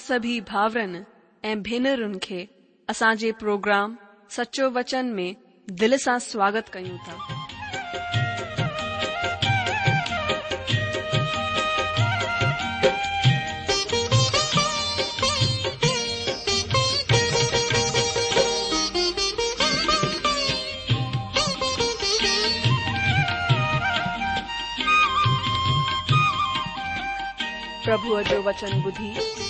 سبھی بھا بھی اروگرام سچو وچن میں دل سے سواگت کھب جو وچن بدھی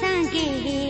送给キ。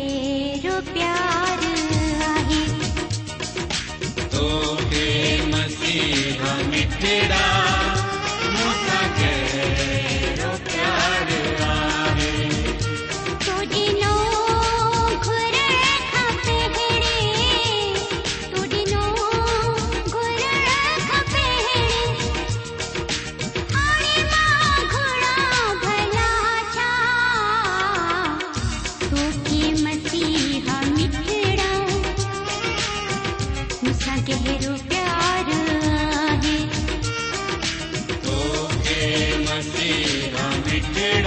ಬೇಡ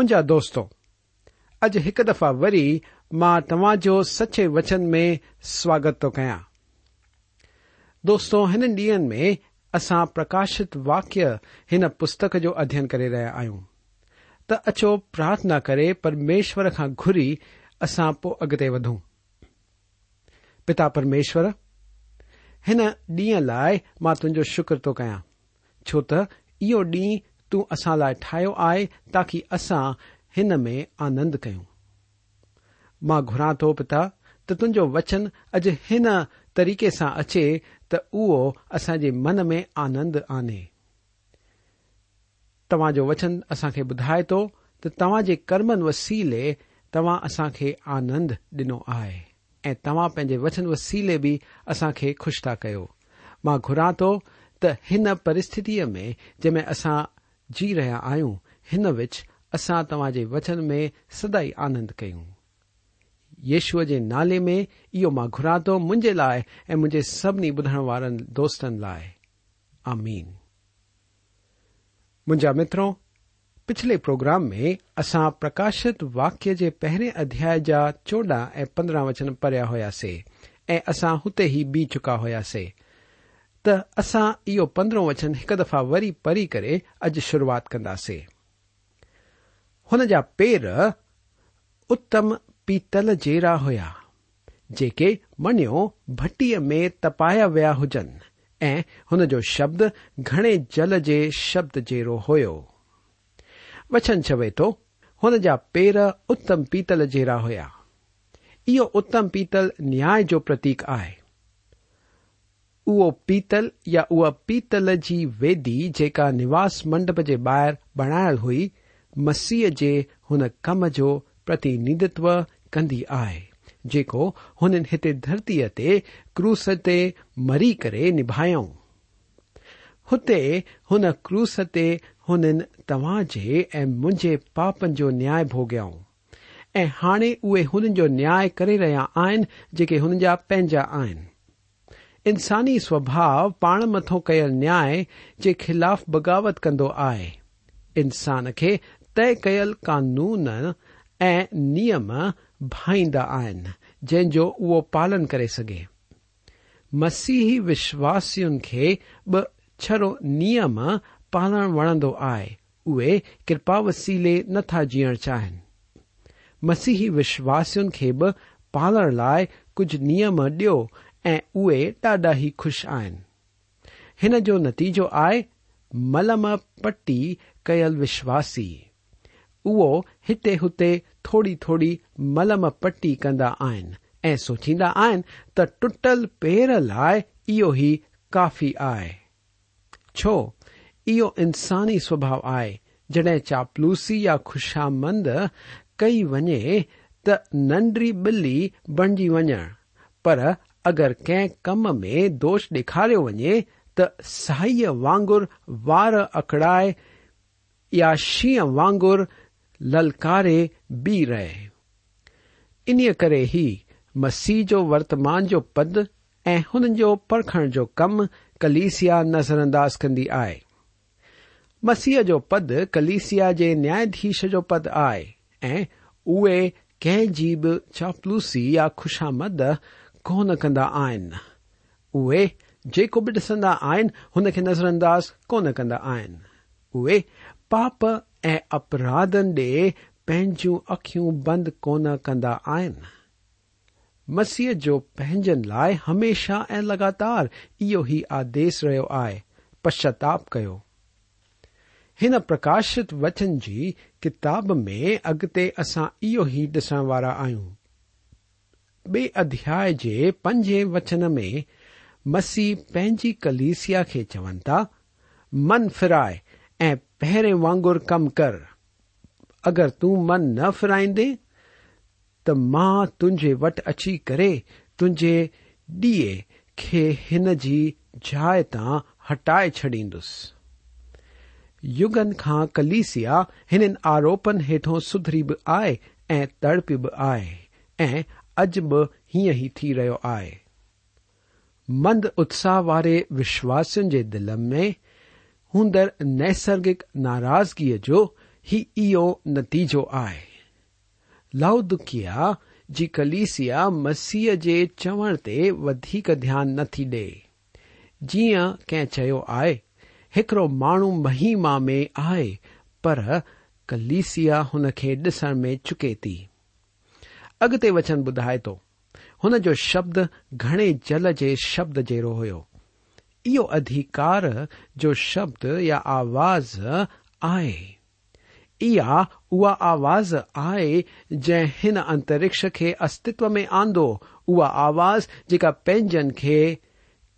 مجھا دونوں اج ایک دفع و تاجو سچے وچن میں سواگت تو کیا دوستوں ڈی میں پرکاشت واقیہ ان پستک جو ادھین کر رہا آئیں ترارا کرمشور کا گری او اگتے ودوں پریشور ہن ڈیع لائے تُو شروع چوت یہ ڈی تون اسان لاءِ ٺاهيو آهي تاڪه اسان هن ۾ آنند ڪيون. مان گهران ٿو پتا ته تنهنجو وچن اڄ هن طريقي سان اچي ته اهو اسان جي من ۾ آنند آني. توهان جو وچن اسان کي ٻڌائي ٿو ته توهان جي ڪرمن وسيلي توهان اسان کي آنند ڏنو آهي ۽ توهان پنهنجي وچن وسيلي به اسان کي خوش ٿا ڪيو. مان گهران ٿو ته هن پرسٿتيءَ ۾ جنهن ۾ اسان جی رہا آئیں ان وچ اسا تاج وچن میں سد آنند کھشو کے نالے میں یہ گرا تو مجھے لائے سبھی بدھنے والے دوستن لائے آمین مجھا متروں پچھلے پروگرام میں اکاشت واقیہ کے پہرے ادیا جا چودہ ای پندرہ وچن پڑیا ہوا سی ایسا ہوتے ہی بی چکا ہوا سی تسا پندرہ وچن ایک دفع وی پری کری اج شروعات كندے ہوا پی اتم پیتل جیرا ہوا جے من بٹ میں تپایا ویا ہوجن ایو شبد گھنے جل ج شبد جیر ہو وچن چوے تو انا پیر اتم پیتل جیرا ہوا یہ اتم پیتل نیا پتیک آئے او پیتل یا او پیتل جی ویدی جا نواس منڈپ کے باع بنائل ہوئی مسیح کے ان کام پتیندھت کری ہے درتی کری کرباؤ ہوتے ان کن تاج مجھے پاپنو نیا بوگیاؤ ہای اے ان کے انجا پا انسانی سوبھاؤ پان متو کل نیا خلاف بغاوت کند آئے انسان کے تے کل قانون ایم بھائید جنجو وہ پالن کرے مسیحی وشواسن کے بچر نم پالن وڑد آئے كرپا وسیلے نتا جین چاہیے مسیحی وشواسن كے بال لی کچھ نیم ڈیو اے ڈاڈا ہی خوش آنجو نتیجو آئ ملم پٹ کل وشواسی اوت ہوتے تھوڑی تھوڑی ملم پٹی کندا آن ایوچا آن تو ٹل پیڑ لائے او ہی کافی آئے یہ انسانی سوبھاؤ آئے جڈ چاپلوسی یا خوشامند کئی وجے تنڈری بلّی بنجی وجن پر اگر کم میں دوش ڈکھارا وجے ت سہائی وگر وار اکڑائے یا شیح وگر للکارے رہے۔ مسیح جو ورتمان جو پد ایخن جو کم کلسیا نظر انداز کری آئے۔ مسیح جو پد کلسیا نیادیش جو پد آئے۔ کىب چاپلوسی یا خوشامد ڈسندا ہن کے نظر انداز کون كندا پاپ ایپراھن ڈيو اخيو بند کو مسیح جو ہمیشہ لگاتار او آد رہے آشچاتاپ كو اِن پركاشت وچن جى كطتاب ميں اگتے اصا ايو ہى ڈسن والا آہيں بی ادیا پنج وچن میں مسیح کلسیا کے چون تا من فرائے ايہري وگور كم كر اگر تن نہ فرائد تو ما تجھے وٹ اچى كريں تجھے ديے ان جائے تا ہٹائے چڈيدس یوگن كا كليس ان آروپن ہيٹوں سدھری ب آيں تڑپى ب آ اج بھی ہی رہے آئے مند اتساہ والے وشواسن کے دل میں ہندر نیسرگک ناراضگی جو نتیجو آئے لاؤ دکھیا جی کلیسیا مسیح کے چوڑ تھی ڈی جی کیڑو ماحو مہیم میں آئے پر کلسیا انسن میں چکے تھی اگتے وچن بدائے تو ان جو شبد گھنے جل کے شبد جڑو ہو جو شبد یا آواز آواز آئے جی ہن اترکش کے استو میں آند اواز جکا پن کی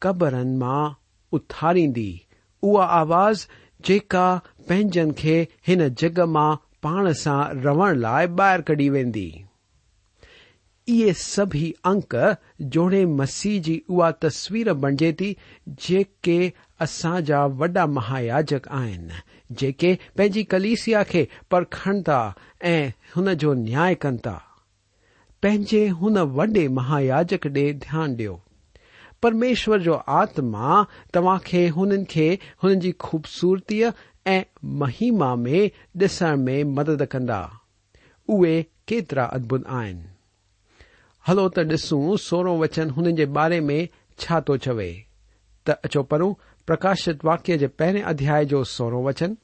قبرن میں اتاری آواز جکا پن جگ ما پان سے رون لائب باہر کڈی وین یہ سبھی اک جوڑے مسیح جی کی او تسو بنجے تھی اصاجا وڈا مہایاجک آن جے پنجی کلسیا کے پرکھن تا جو نیا کن تاجے وڈے مہایاجک ڈے دیا ڈی پرمیشور جو آتما تما کے ان کی جی خوبصورتی مہیم میں ڈسن میں مدد کدا اے کیترا ادبت آن هلو ته ڏسون سورو وچن هنن جي باري ۾ ڇا ٿو چوي. ته اچو پرون پرڪاشت واڪيه جي پهرين اڌياي جو سورو وچن.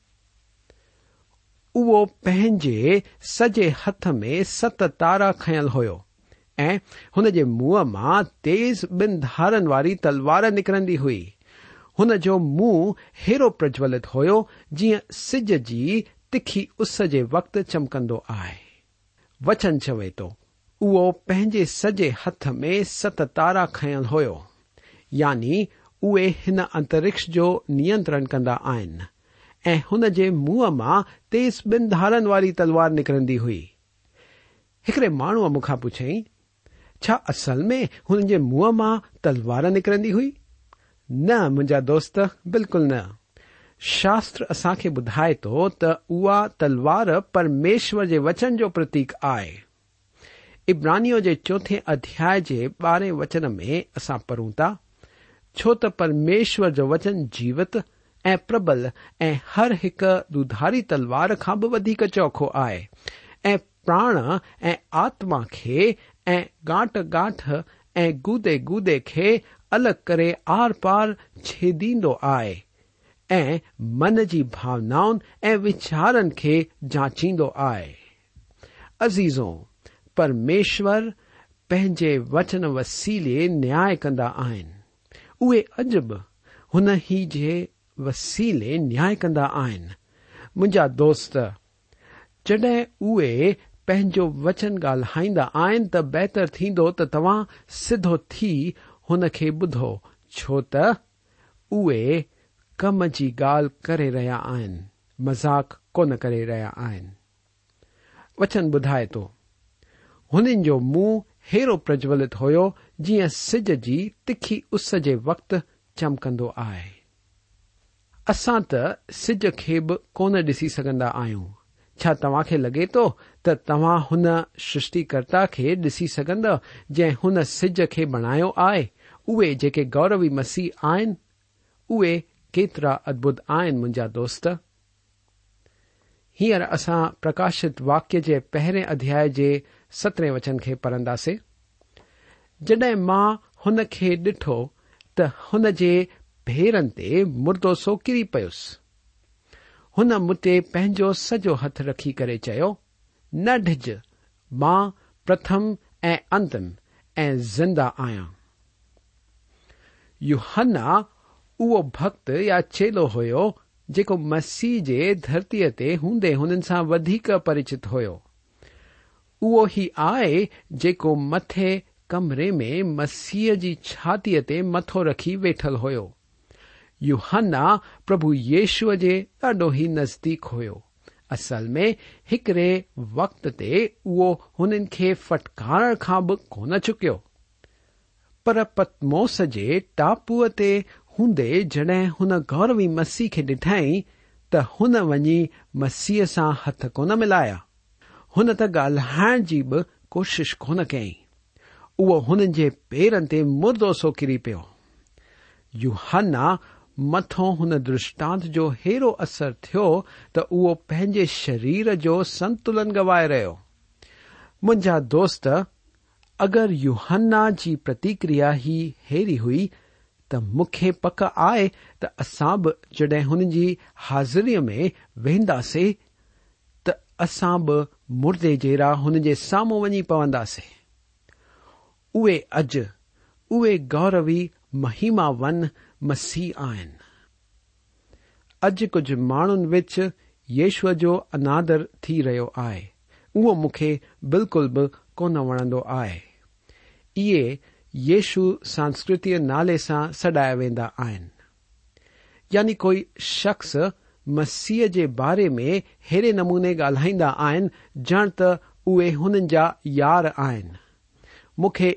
اهو پنهنجي سڄي هٿ ۾ ست تارا کيل هيو ۽ هن جي منهن مان تيز ٻن ڌارن واري تلوار نڪرندي هئي. هن جو منهن هيرو پرجولت هيو جيئن سج جي تکي اس جي وقت چمڪندو آهي. وچن چوي ٿو او پینج سجے ہت میں ست تارا کھل ہو یعنی اے ان انترکش جو نیترن کندا منہ میں تیس بن دھار والی تلوار نکریندی ہوئی مانو مخا پوچی چھا اصل میں ان کے منہ میں تلوار نکردی ہوئی نجا دوست بالکل ن شر اصا بے تو او تلوار پرمیشور کے وچن یو پریت آئے ابرانی کے چوتھے ادیا بارہ وچن میں اصا پڑھوں تا چوت پرمیشر جو وچن جیوت ایبل ار ایک دودھاری تلوار کا بھی چوکھو آئے پران آتما گاٹ گاٹھ ای گے گلگ کر آر پار چھی آئے ای من کی بھاؤنا وچارن کے جاچید آئےزوں پرميشور پنهنجي وچن وسيلي نياي ڪندا آهن. اهي اڄ به هن ئي جي وسيلي نياي ڪندا آهن. منهنجا دوست جڏهن اهي پنهنجو وچن ڳالهائيندا آهن ته بهتر ٿيندو ته توهان سڌو ٿي هن کي ٻڌو. ڇو ته اهي ڪم جي ڳالهه ڪري رهيا آهن مذاق ڪونه ڪري رهيا آهن. وچن ٻڌائي ٿو هنن جو منهن هيرو پرجولت هيو جيئن سج جي تکي اس جي وقت چمڪندو آهي. اسان ته سج کي به ڪونه ڏسي سگهندا آهيون. ڇا توهان کي لڳي ٿو ته توهان هن سرشٽڪرتا کي ڏسي سگهندا جنهن هن سج کي بڻايو آهي؟ اهي جيڪي گوروي مسيح آهن اهي ڪيترا ادڀت آهن منهنجا دوست. هينئر اسان پرڪاشت واڪيه جي پهرين اڌياي جي سترين وچن کي پڙهنداسين. جڏهن مان هن کي ڏٺو ته هن جي ڀيرن تي مردو سو ڪري پيس. هن مون تي پنهنجو سڄو هٿ رکي ڪري چيو نه ڍج مان پرٿم ۽ انتم ۽ زنده آهيان. يهنا اهو ڀڪت يا چيلو هيو جيڪو مسيح جي ڌرتيءَ تي هوندي هنن سان وڌيڪ پرچت هيو او ہی آو ممرے میں مسی کی چھاتی تی متو رکھی ویٹل ہوا پربھ یشو کے داڈو ہی نزدیک ہو اصل میں ایکڑے وقت تو ان فٹکار کا کون چکی پر پتموس کے ٹاپو تندے جڈ ہو گوروی مسی کے ڈٹائی تُ ونی مسی سے ہت کون ملایا هن ته ڳالهائڻ جي به ڪوشش ڪونه ڪيئين. اهو هنن جي پيرن تي مردو سو ڪري پيو. يهنا مٿو هن درشٽانت جو هيرو اثر ٿيو ته اهو پنهنجي شرير جو سنتلن گوائي رهيو. منهنجا دوست اگر يهنا جي پرتڪريا ئي هيري هئي ته مون کي پڪ آهي ته اسان به جڏهن هن جي هازريءَ ۾ وينداسين ته اسان به مردي جهڙا هن جي سامهون وڃي پونداسين. اهي اڄ اهي گوروي مهماون مسيح آهن. اڄ ڪجهه ماڻهن وچ ييشوءَ جو انادر ٿي رهيو آهي. اهو مون کي بلڪل به ڪونه وڻندو آهي. اهي ييشو سنسڪرتيءَ نالي سان سڏايا ويندا آهن. يعني ڪوئي شخص مسیح کے بارے میں ایرے نمونے گالائی آن جن توے ہن جا یار آخ بھی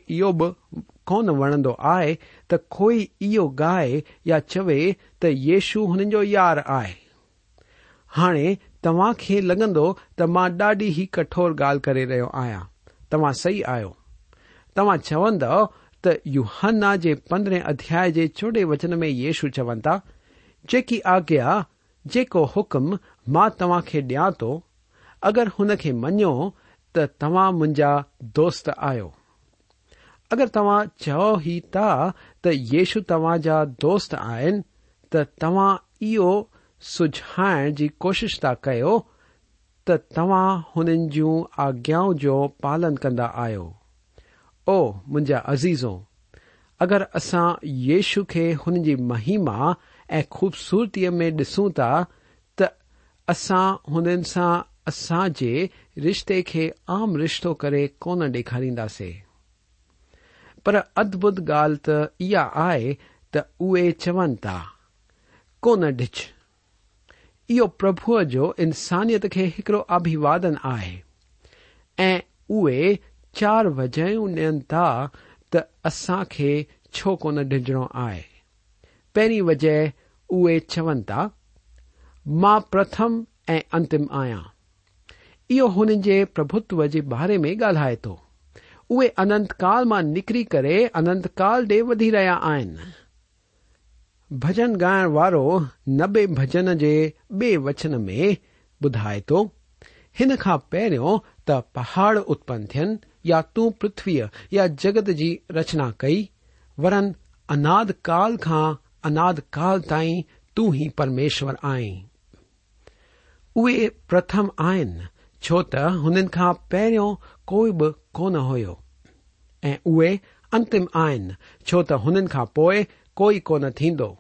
کون وندو آ توئی گائے یا چوے تو یشو ہنجو یار آئے ہا تا لگند تا ڈاڈی ہی کٹور گال کر رہے آیا تما سی آوا چوند توہ کے پندرہ ادیاائے کے چوڈ وچن میں یشو چون تا جی آگیا جيڪو حڪم مان توهان کي ڏيان ٿو اگر هن کي مڃو ته توهان منهنجا دوست آهيو. اگر توهان چئو ئي ٿا ته ييش توهان جا دوست آهن ته توهان اهو سجهائڻ جي ڪوشش ٿا ڪيو ته توهان هنن جون آجڃائون جو پالن ڪندا آهيو. او منهنجا ازيزو اگر اسان ييش کي هن جي مهما ۽ خوبسورتيءَ ۾ ڏسون ٿا ته اسان هنن سان اسان جي رشتي کي عام رشتو ڪري ڪونه ڏيکارينداسين. پر ادڀت ڳالهه ته اها آهي ته اهي چون ٿا ڪونه ڏچ اهو پرڀوءَ جو انسانيت کي هڪڙو اڀوادن آهي. ۽ اهي چار وجهون ڏين ٿا ته اسان کي ڇو ڪونه ڊڄڻو آهي. پهرين وجهه اے چون تا ما پرتھم اتم آیا۔ انہوں کے پھوتتو کے بارے میں گلائے تو۔ اے انت کال میںکری کر انت کال ڈے ودی رہا آجن گا نبے بجن کے بے وچن میں بھائے تو۔ ان کا پہرو تہاڑ اتپن تھن یا تتوی یا جگت کی رچنا کئی، ورن اناد کال کا انادکال تائی تریمیشور آئی اتھم آن چو تنکھا پہرو کوئی بھی کون ہوتیم چو تن کا پوئی کوئی کون تھو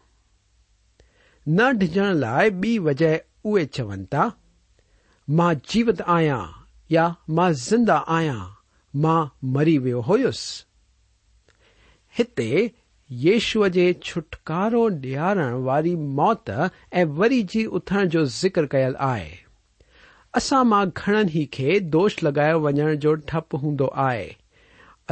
ن ڈجن لائے بی وجہ اے چون تا ماں جیوت آیا ماں زندہ آیا ماں مری وی ہوئس ييشوءَ جي ڇوٽڪارو ڏيارڻ واري موت ۽ وري جي اٿڻ جو ذڪر ڪيل آهي. اسان مان گهڻن ئي کي دوش لڳايو وڃڻ جو ڊپ هوندو آهي.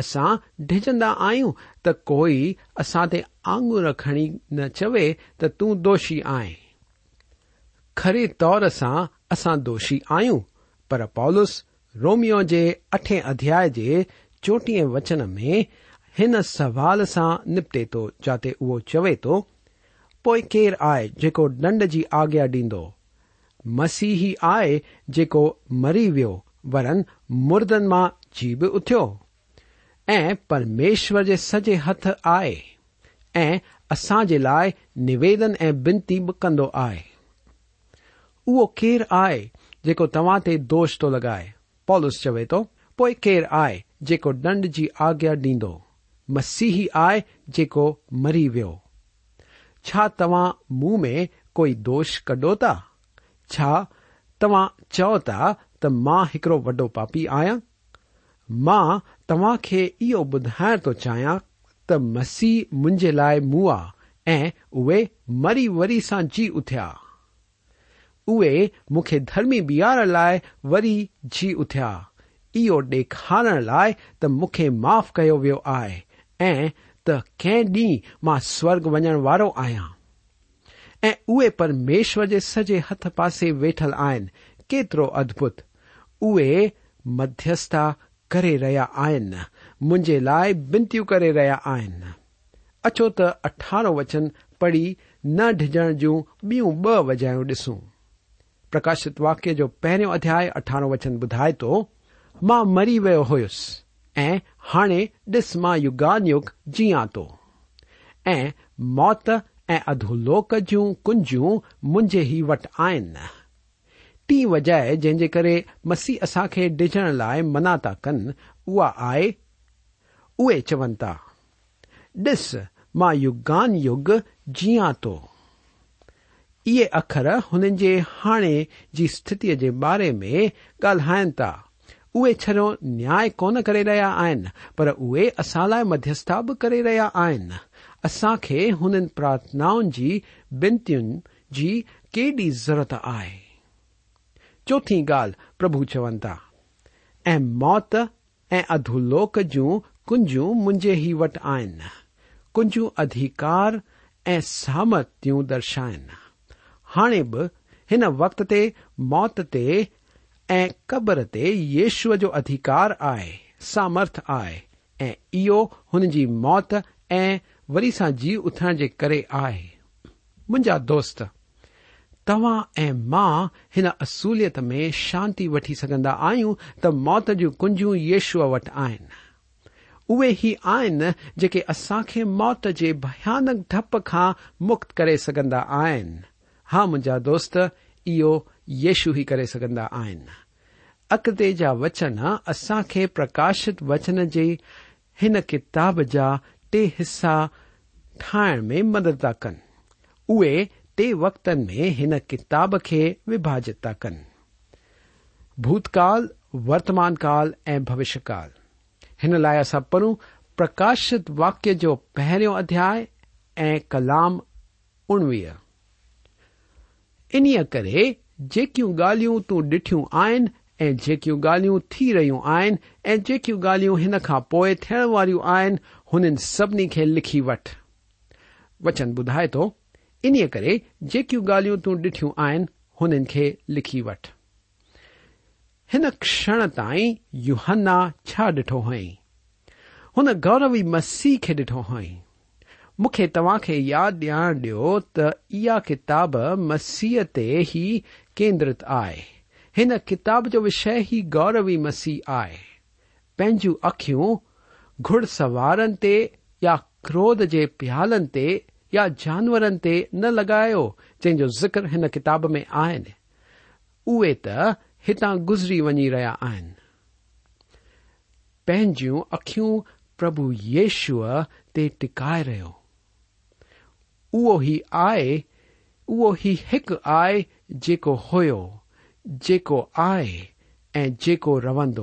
اسان ڊڄندا آهيون ته ڪوئي اسان تي آڱر کڻي نه چوي ته تون دوشي آهين. کري طور سان اسان دوشي آهيون پر پالس روميو جي اٺي اڌياي جي چوٽيهه وچن ۾ هن سوال سان نپٽي ٿو جتي اهو چوي ٿو پوءِ ڪير آهي جيڪو دنڊ جي آگيا ڏيندو؟ مسيهي آهي جيڪو مري ويو ورن مردن مان جي به اٿيو. ۽ پرميشور جي سڄي هٿ آهي. ۽ اسان جي لاءِ نويدن ۽ بنتي به ڪندو آهي. اهو ڪير آهي جيڪو توهان تي دوش ٿو لڳائي؟ پالس چوي ٿو پوءِ ڪير آهي جيڪو دنڊ جي آگيا ڏيندو مسی ہی آئے مری وی تعا منہ میں کوئی دوش کڈو تا تا چڑھو وڈو پاپی آیا ماں تے ایو بعد تو چاہیا ت مسیح لائے منہ مری وری سا جی اتیا اوہ درمی بار لائے وی جی اتیا یہ لائے تو مخ معاف کر تی ما سوگ ون والوں پرمیشر سجے ہت پاس ویٹل آن کترو ادبت اے مدھی کر رہا آنجے لائے بینتو کر رہا آچو تٹھارو وچن پڑھی نہ ڈجن جی بیئ ب وجہ ڈسوں پرکاشت واقعی پہ ادیا اٹھارہ وچن بدائے تو مری وی ہوس هاڻي ڏس مان يگان يگ ٿو. ۽ موت ۽ اڌولوڪ جون ڪنجون منهنجي ئي وٽ آهن. ٽي وجهه جنهن جي ڪري مسيح اسان کي ڊڄڻ لاءِ منا ٿا ڪن اها آهي اهي چون ٿا ڏس مان يگان يگ جيئان ٿو. اهي اکر هنن جي هاڻي جي اسٿتيءَ جي باري ۾ ڳالهائين ٿا اے چڑ ن کون کر رہا آن پر اے اس مدھیسا بھی کر رہا آن اصا ہون پارتھناؤں جی بینتون جی کی ضرورت آئی چوتھی گال پب چون توت ادوک جوں کجوں مجھے ہی وٹ آن کنجو ادھیکار اہمتوں درشن ہانے بن وقت توت تی قبر تیش جو ادھیکار آئے، سامرتھ آو ان کی موت اری سا جیو اتر آئے۔ دون تا ہر اصولت میں شانت وٹھی سکندا آئیں تو موت جنج یشو وٹ آن اے ہی اصا موت کے ڈپ کا مکت کرے ہاں منجا دست شو کر سکا آن اقطے جا وچن اصا کے پرکاشت وچن کے ان کتاب جا ٹے حصہ ٹائم میں مدد تعہ ٹے وقت میں ان کتاب کے وباج تا کن بھوتکال ورتمان کال ایوشیہ کال ان لائ ا پڑھوں پرکاشت واقیہ جو پہر ادیا کلام ان جيڪيون ڳالهيون تون ڏٺيون آهن ۽ جيڪيون ڳالهيون ٿي رهيون آهن ۽ جيڪيون ڳالهيون هن کان پوءِ ٿيڻ واريون آهن هنن سڀني کي لکي وٺ. وچن ٻڌائي ٿو انهيءَ ڪري جيڪيون ڳالهيون تون ڏٺيون آهن هنن کي لکي وٺ. هن ڪشڻ تائين يهنا ڇا ڏٺو هئئين؟ هن گوروي مسيح کي ڏٺو هئئين. مون کي توهان کي ياد ڏيارڻ ڏيو ته اها ڪتاب مسيح تي ئي درت آن کتاب جو وشے ہی گوروی مسیح آئے اخو گوار تا کودھ کے پیالن تے یا جانورن ت لگایا جن کو ذکر ان کتاب میں آئے تجری ون رہا اخو یشو تک رہ اوہ ہی ایک آئے ہوئے روند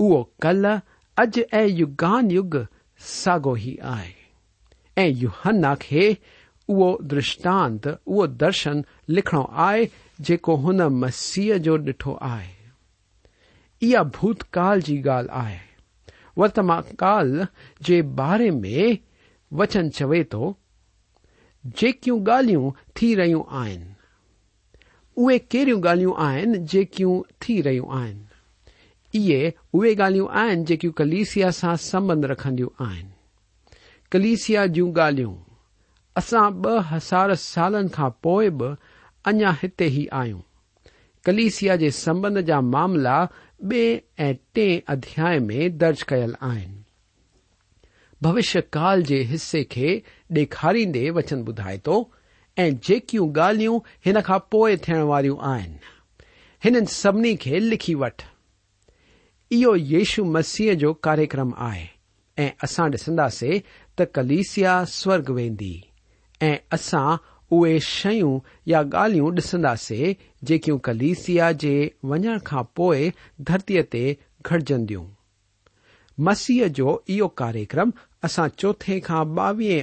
او کل اج ای یگان یوگ ساگو ہی آئے یوہن خي ا دشٹانت او درشن لكھنو آئے ان مسیح جو ڈھٹو آوت كال جى گال آئے ورتما كال ميں وچن چويں تو جيڪيون ڳالهيون ٿي رهيون آهن. اهي ڪهڙيون ڳالهيون آهن جيڪيون ٿي رهيون آهن؟ اهي اهي ڳالهيون آهن جيڪيون ڪليسيا سان سنٻنڌ رکنديون آهن. ڪليسيا جون ڳالهيون اسان ٻه هزار سالن کان پوءِ به اڃا هتي ئي آهيون. ڪليسيا جي سنٻنڌ جا معاملا ٻئي ۽ ٽي اڌياي ۾ درج ڪيل آهن ڀوشيه ڪال جي حصي کي ڏيکاريندي وچن ٻڌائي ٿو. ۽ جيڪيون ڳالهيون هن کان پوءِ ٿيڻ واريون آهن هنن سڀني کي لکي وٺ. اهو ييشو مسيح جو ڪاريڪرم آهي. ۽ اسان ڏسنداسين ته ڪليسيا سورڳ ويندي. ۽ اسان اهي شيون يا ڳالهيون ڏسنداسين جيڪيون ڪليسيا جي وڃڻ کان پوءِ ڌرتيءَ تي گهٽجنديون. مسيح جو اهو ڪاريڪرم اصا چوتھے خا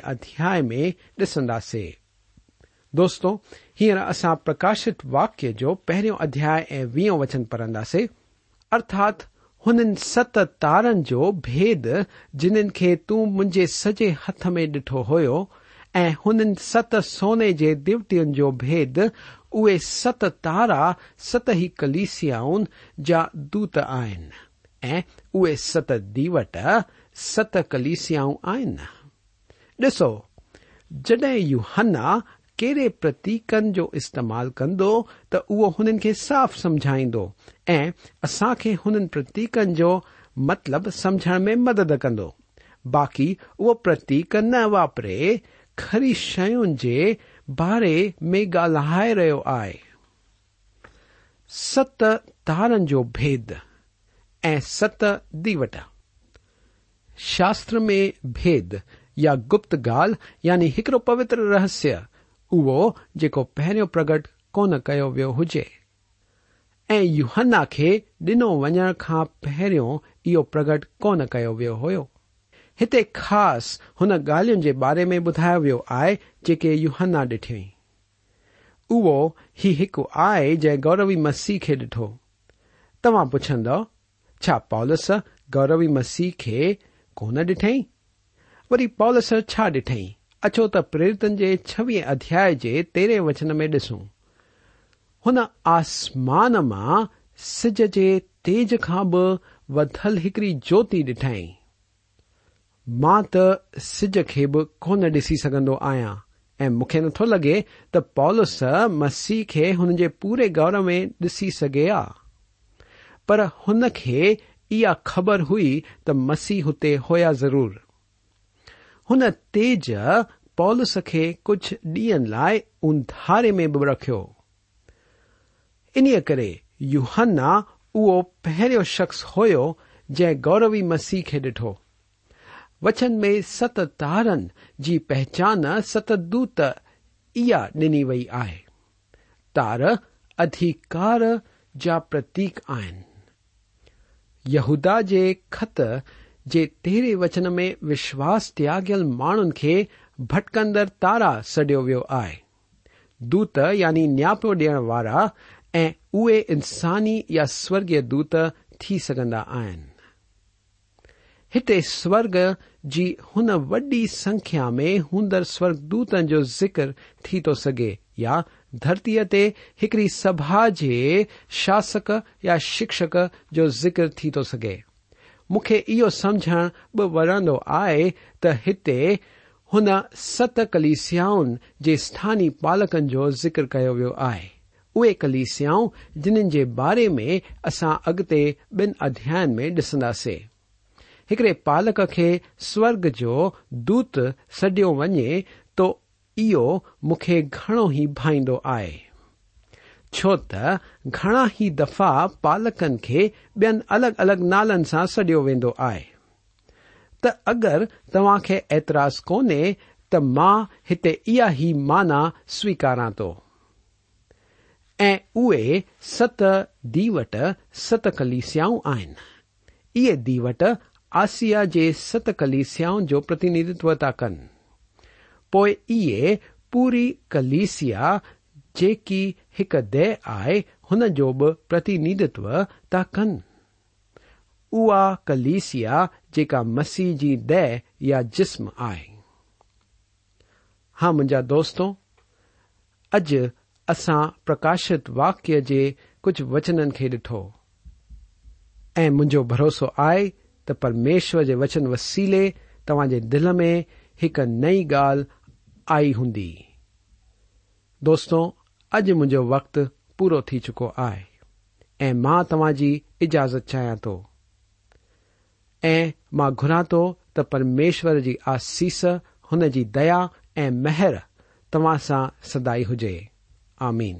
ادھیا میں ڈسند دوستوں ہیر اصا پرکاشت واقیہ جو پہرو ادیا ویو وچن پڑھاسے ارتھات ہن ست تارن کو بید جن تون مجھے سج ہت میں ڈٹھو ہو ست سونے کے دوٹین جو بےد او ست تارا ست ہی کلیسیاؤ جا د ست دی وٹ ست کلسیاؤں آن ڈسو جدیں یو ہن کیڑے پرتیکن کو استعمال کند تو او اناف سمجھائی اصاخ ہوتین کو مطلب سمجھنے میں مدد کند باقی وہ پتیک نہ واپرے خری شارے میں گالائے روا آئے ست تارد ست دی و شاستر میں بےد یا گپت گال یعنی ایکڑو پوتر رحسیہ پہرو پرگٹ کون کرو ہوجی ای یوہن کے ڈنو وجا کا پہرو یہگٹ کون کرو ہوتے خاص ان گالوں کے بارے میں بدھا ویو آئے جی یوہن ڈٹ ہی آئے جی گوروی مسیح کے ڈھٹو تم پوچھند پولس گوروی مسیح خی کو کون ڈی وری پالس چھ ڈئی اچو تریرتن کے چوی ادیا تیرہ وچن میں ڈسو ہو آسمان ما سج کے تیز کا ودل ایکڑی جوتی ڈھائی ماں تج کو ڈسی سن آیا مکھی نتو لگے تسہ خيے پورے گور ميں ڈسى سكے آ پر خبر ہوئی ت مسیحت ہوا ضرور۔ ہوج پولیس کے کچھ ڈیئن لائے اارے میں بھی رکھو ان یوہانا او پہ شخص ہو جن گوروی مسیح کے ڈھٹو وچن میں ست تارن جی پہچان ستد ڈنی وئی ہے تار ادھیکار جا پتیک آن یہدا کے خط تیرے وچن میں وشواس تیاگل مان کے بھٹکندر تارا سڈیا وی ہے دوت یعنی نیاپ ڈیڑھ والا اے انسانی یا سوگی دت سرگ کی ان وڈی سنکھیا میں ہندر سورگوت كا ذكر تی تو درتی تڑیری سبھا کے شاسک یا شکشک كو ذكر كی تو سكے مخ یہ سمجھن بڑن آئے تن ست كلی سیاؤ كے سیانی پالکن كو ذکر كھیا كلی سیاؤ جن كے بارے میں اصا اگتے بین ادیا میں ڈسداسے ایکڑے پالک كے سوگ جو دوت سڈیا ون گھن ہی بھائی آئے چو ت گھنا ہی دفاع پالکن کے بیم الگ الگ نالن سا سڈیا وینا ہے تگر تا ایتراض کو ماں ہت ہی معنی سویکارا تو اے ست دیوٹ ستکلی سیاؤ آن یہ دیوٹ آسیا ستکلی سیاؤ پتیندتو تا کن پوئ پوری کلسیا جی ایک دہ آئے ہو پتیندو تا کن الیسیا مسیح جی دہ یا جسم آئے ہاں مجھا دوستوں اج اصا پرکاشت واقیہ کے کچھ وچن کے ڈھٹو مجھے بھروسہ آئی ترمیشور وچن وسیلے تاج دل میں ایک نئی گال دوستوں اج مجوق پورا چکو آئے۔ تماجی اجازت چاہیا تو۔ گرا تو پرمیشور کی آسیس ان جی دیا مہر تما سا سدائی ہوجائے آمین۔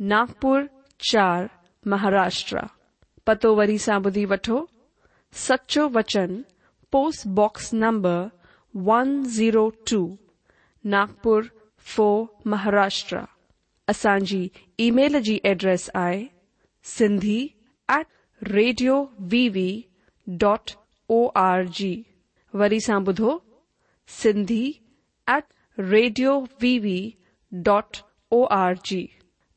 ناگپر چار مہاراشٹر پتہ وی سا بدھ وٹو سچو وچن، post box number one zero two. Nagpur four Maharashtra اصا ای میل کی جی address I C at radio V V dot O R G. و C at radio V V dot O R G.